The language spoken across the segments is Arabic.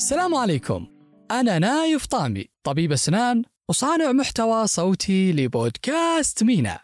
السلام عليكم. أنا نايف طامي طبيب أسنان وصانع محتوى صوتي لبودكاست مينا.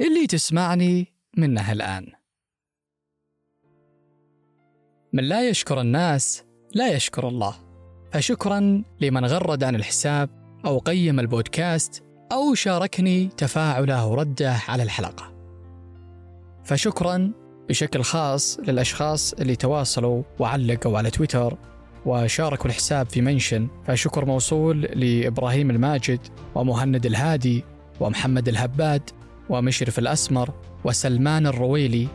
اللي تسمعني منه الآن. من لا يشكر الناس لا يشكر الله. فشكرا لمن غرد عن الحساب أو قيم البودكاست أو شاركني تفاعله ورده على الحلقة. فشكرا بشكل خاص للأشخاص اللي تواصلوا وعلقوا على تويتر وشاركوا الحساب في منشن. فشكر موصول لإبراهيم الماجد ومهند الهادي ومحمد الهباد ومشرف الأسمر وسلمان الرويلي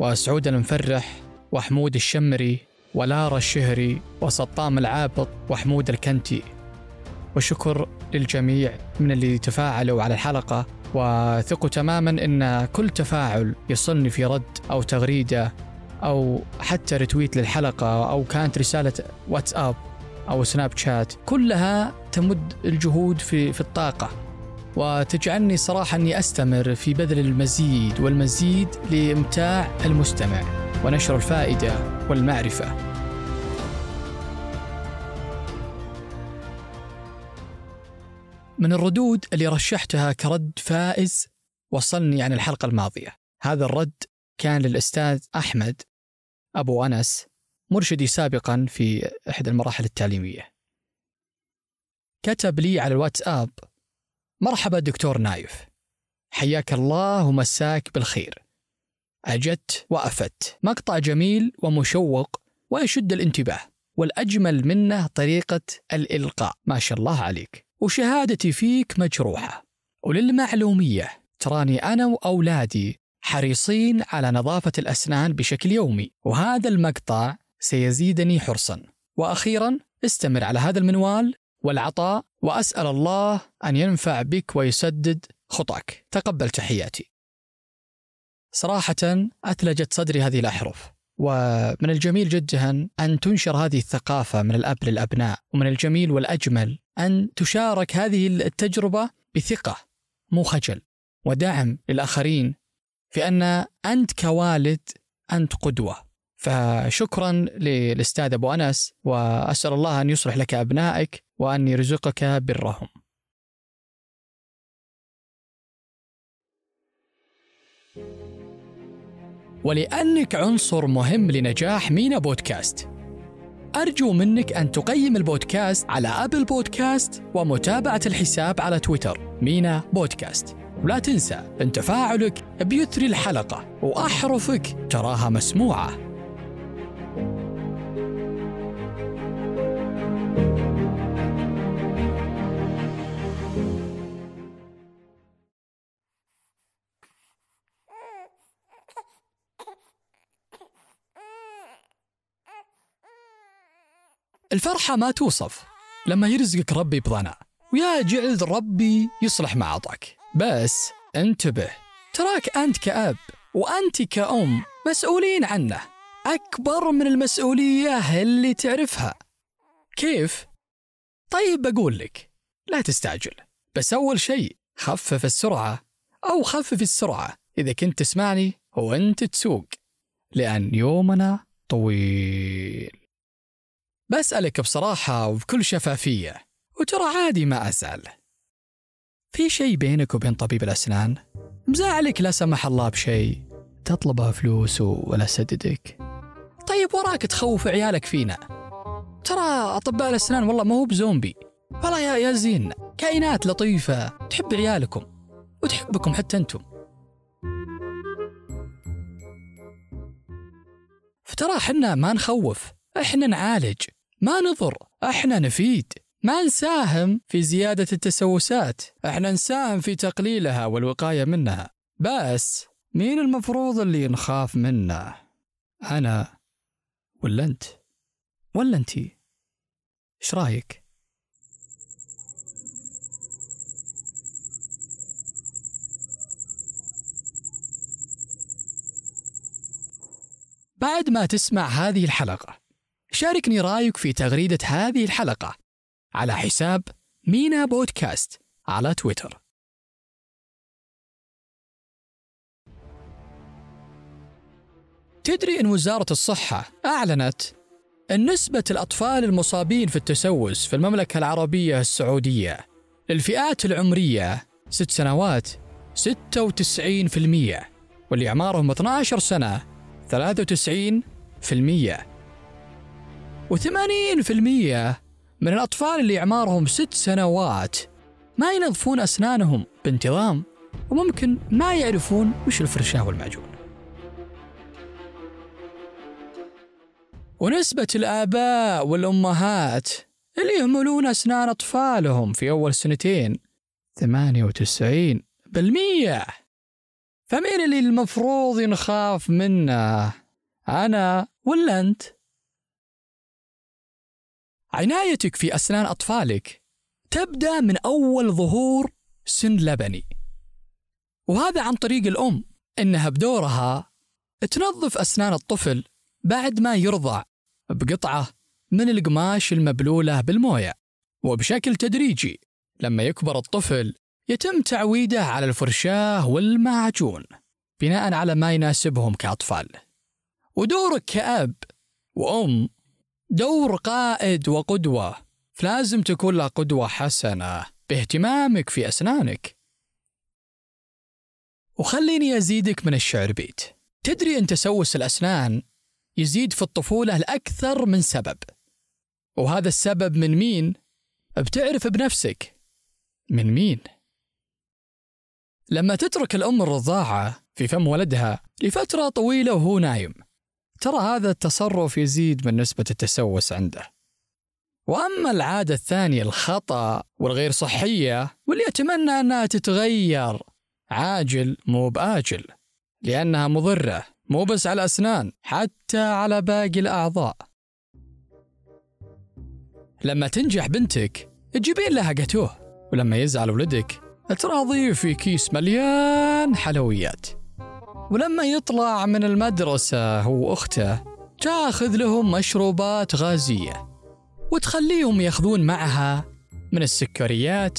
وسعود المفرح وحمود الشمري ولارا الشهري وسطام العابط وحمود الكنتي. وشكر للجميع من اللي تفاعلوا على الحلقة. وثقوا تماما إن كل تفاعل يصلني في رد أو تغريدة أو حتى رتويت للحلقة أو كانت رسالة واتساب أو سناب شات كلها تمد الجهود في في الطاقة. وتجعلني صراحة أني أستمر في بذل المزيد والمزيد لإمتاع المستمع. ونشر الفائدة والمعرفة. من الردود اللي رشحتها كرد فائز وصلني عن الحلقة الماضية. هذا الرد كان للأستاذ أحمد أبو أنس مرشدي سابقا في إحدى المراحل التعليمية. كتب لي على الواتساب مرحبا دكتور نايف حياك الله ومساك بالخير. أجت وأفت مقطع جميل ومشوق ويشد الانتباه والأجمل منه طريقة الإلقاء. ما شاء الله عليك. وشهادتي فيك مجروحة. وللمعلومية تراني أنا وأولادي حريصين على نظافة الأسنان بشكل يومي. وهذا المقطع سيزيدني حرصا. وأخيرا استمر على هذا المنوال والعطاء وأسأل الله أن ينفع بك ويسدد خطاك. تقبل تحياتي. صراحة أثلجت صدري هذه الأحرف. ومن الجميل جدا أن تنشر هذه الثقافة من الأب للأبناء ومن الجميل والأجمل أن تشارك هذه التجربة بثقة مو خجل. ودعم للآخرين في أن أنت كوالد أنت قدوة. فشكرا للأستاذ أبو أنس وأسأل الله أن يصلح لك أبنائك وأن يرزقك برهم. ولأنك عنصر مهم لنجاح مينا بودكاست. أرجو منك أن تقيم البودكاست على أبل بودكاست ومتابعة الحساب على تويتر مينا بودكاست. ولا تنسى أن تفاعلك بيثري الحلقة وأحرفك تراها مسموعة. الفرحة ما توصف لما يرزقك ربي بضنا ويا جعل ربي يصلح معطك بس انتبه تراك أنت كأب وأنت كأم مسؤولين عنه. أكبر من المسؤولية اللي تعرفها. كيف؟ طيب بقول لك لا تستعجل. بس أول شيء خفف السرعة أو خفف السرعة. إذا كنت تسمعني وأنت تسوق لأن يومنا طويل. بسألك بصراحة وبكل شفافية وترى عادي ما أسأل في شيء بينك وبين طبيب الأسنان؟ مزعلك لا سمح الله بشيء. تطلبها فلوس ولا سددك. طيب وراك تخوف عيالك فينا. ترى أطباء الأسنان والله ما هو بزومبي. والله يا يا زين كائنات لطيفة. تحب عيالكم وتحبكم حتى أنتم. فترى حنا ما نخوف إحنا نعالج. ما نضر إحنا نفيد. ما نساهم في زيادة التسوسات. إحنا نساهم في تقليلها والوقاية منها. بس مين المفروض اللي نخاف منه أنا ولا أنت؟ ولا أنتي إيش رأيك؟ بعد ما تسمع هذه الحلقة شاركني رأيك في تغريدة هذه الحلقة. على حساب مينا بودكاست على تويتر. تدري أن وزارة الصحة أعلنت النسبة الأطفال المصابين في التسوس في المملكة العربية السعودية للفئات العمرية ست سنوات 96% واللي أعمارهم 12 سنة 93% و80% من الأطفال اللي أعمارهم ست سنوات. ما ينظفون أسنانهم بانتظام وممكن ما يعرفون وش الفرشاة والمعجون. ونسبة الآباء والأمهات اللي يهملون أسنان أطفالهم في أول سنتين 98 بالمية. فمين اللي المفروض نخاف منه؟ أنا ولا أنت؟ عنايتك في أسنان أطفالك تبدأ من أول ظهور سن لبني. وهذا عن طريق الأم إنها بدورها تنظف أسنان الطفل بعد ما يرضع بقطعة من القماش المبلولة بالموية. وبشكل تدريجي لما يكبر الطفل يتم تعويده على الفرشاة والمعجون بناء على ما يناسبهم كأطفال. ودورك كأب وأم دور قائد وقدوة. فلازم تكون له قدوة حسنة. باهتمامك في أسنانك. وخليني أزيدك من الشعر بيت. تدري أن تسوس الأسنان يزيد في الطفولة لأكثر من سبب. وهذا السبب من مين؟ بتعرف بنفسك. من مين؟ لما تترك الأم الرضاعة في فم ولدها لفترة طويلة وهو نايم. ترى هذا التصرف يزيد من نسبة التسوس عنده. وأما العادة الثانية الخطأ والغير صحية واللي أتمنى أنها تتغير. عاجل مو بآجل لأنها مضرة مو بس على الأسنان حتى على باقي الأعضاء. لما تنجح بنتك تجيبين لها جاتوه ولما يزعل ولدك تراضيه في كيس مليان حلويات. ولما يطلع من المدرسة هو أخته تاخذ لهم مشروبات غازية وتخليهم يأخذون معها من السكريات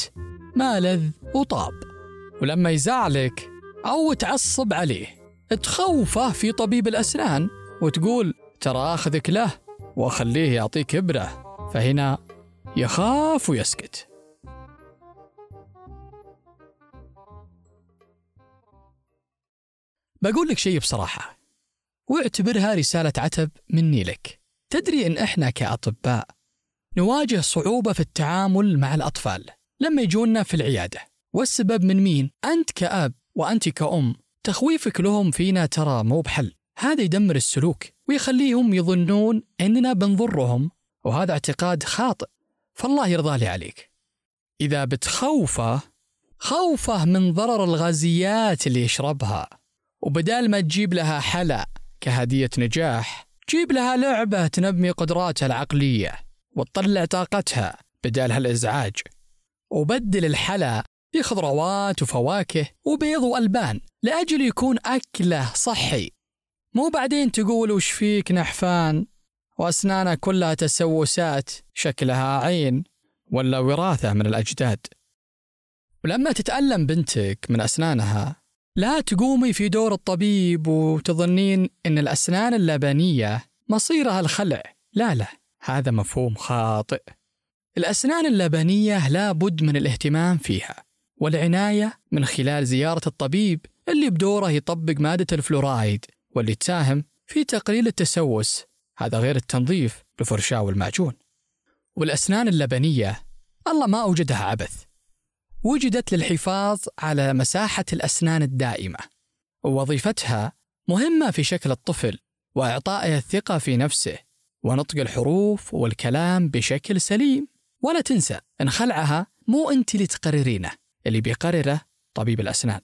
ما لذ وطاب. ولما يزعلك أو تعصب عليه تخوفه في طبيب الأسنان وتقول ترى آخذك له وأخليه يعطيك إبرة فهنا يخاف ويسكت. بقول لك شيء بصراحة. واعتبرها رسالة عتب مني لك. تدري إن إحنا كأطباء نواجه صعوبة في التعامل مع الأطفال لما يجونا في العيادة. والسبب من مين؟ أنت كأب وأنت كأم تخويفك لهم فينا ترى مو بحل. هذا يدمر السلوك ويخليهم يظنون أننا بنضرهم وهذا اعتقاد خاطئ. فالله يرضى لي عليك. إذا بتخوفه خوفه من ضرر الغازيات اللي يشربها. وبدال ما تجيب لها حلا كهدية نجاح جيب لها لعبة تنمي قدراتها العقلية وتطلع طاقتها بدال هالإزعاج. وبدل الحلا بخضروات وفواكه وبيض وألبان لأجل يكون أكله صحي. مو بعدين تقول وش فيك نحفان؟ وأسنانه كلها تسوسات شكلها عين ولا وراثة من الأجداد. ولما تتألم بنتك من أسنانها لا تقومي في دور الطبيب وتظنين أن الأسنان اللبنية مصيرها الخلع. لا لا هذا مفهوم خاطئ. الأسنان اللبنية لا بد من الاهتمام فيها والعناية من خلال زيارة الطبيب اللي بدوره يطبق مادة الفلورايد واللي تساهم في تقليل التسوس. هذا غير التنظيف بالفرشاة والمعجون والأسنان اللبنية الله ما أوجدها عبث. وجدت للحفاظ على مساحة الأسنان الدائمة. ووظيفتها مهمة في شكل الطفل وإعطائه الثقة في نفسه ونطق الحروف والكلام بشكل سليم. ولا تنسى إن خلعها مو أنت اللي تقررينه اللي بيقرره طبيب الأسنان.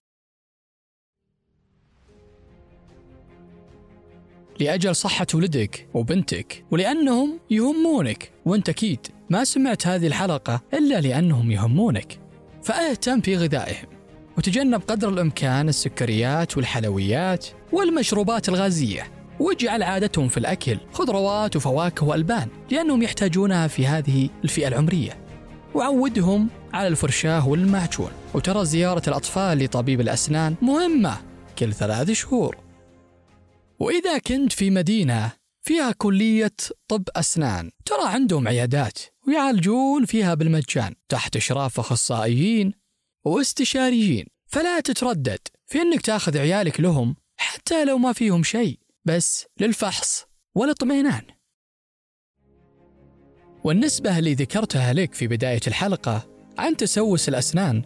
لأجل صحة ولدك وبنتك ولأنهم يهمونك وأنت أكيد ما سمعت هذه الحلقة إلا لأنهم يهمونك. فاهتم في غذائهم وتجنب قدر الإمكان السكريات والحلويات والمشروبات الغازية واجعل عادتهم في الأكل خضروات وفواكه وألبان لأنهم يحتاجونها في هذه الفئة العمرية. وعودهم على الفرشاة والمعجون. وترى زيارة الأطفال لطبيب الأسنان مهمة كل ثلاث شهور. وإذا كنت في مدينة فيها كلية طب أسنان. ترى عندهم عيادات ويعالجون فيها بالمجان تحت إشراف أخصائيين واستشاريين. فلا تتردد في أنك تأخذ عيالك لهم حتى لو ما فيهم شيء بس للفحص والاطمئنان والنسبة اللي ذكرتها لك في بداية الحلقة عن تسوس الأسنان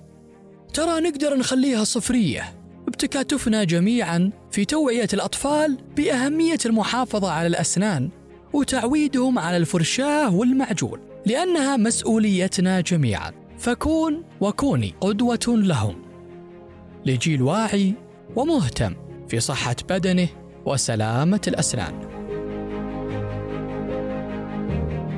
ترى نقدر نخليها صفرية. بتكاتفنا جميعا في توعية الأطفال بأهمية المحافظة على الأسنان وتعويدهم على الفرشاة والمعجون لأنها مسؤوليتنا جميعا. فكون وكوني قدوة لهم. لجيل واعي ومهتم في صحة بدنه وسلامة الأسنان.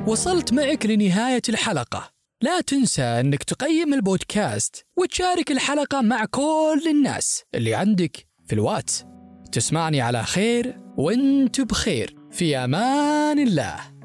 وصلت معك لنهاية الحلقة. لا تنسى أنك تقيم البودكاست وتشارك الحلقة مع كل الناس اللي عندك في الواتس. تسمعني على خير وأنت بخير. في أمان الله.